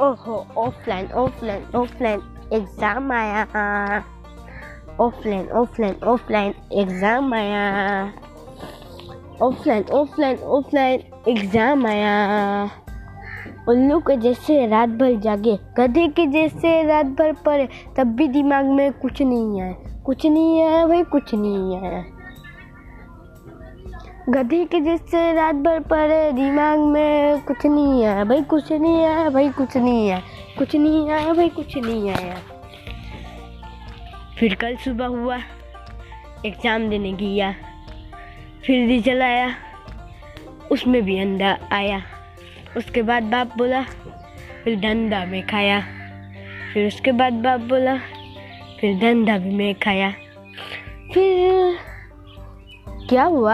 ओहो offline offline offline exam आया। Offline offline offline exam आया। ऑफलाइन ऑफलाइन ऑफलाइन एग्ज़ाम आया। उल्लू के जैसे रात भर जागे, गधे के जैसे रात भर पढ़े तब भी दिमाग में कुछ नहीं है, कुछ नहीं आया भाई, कुछ नहीं है। गधे के जैसे रात भर पड़े, दिमाग में कुछ नहीं है भाई कुछ नहीं है भाई कुछ नहीं है कुछ नहीं है भाई कुछ नहीं है फिर कल सुबह हुआ, एग्ज़ाम देने गया। फिर रिज़ल्ट आया उसमें भी अंडा आया। उसके बाद बाप बोला, फिर धंधा में खाया। फिर उसके बाद बाप बोला, फिर धंधा भी मैं खाया। फिर क्या हुआ?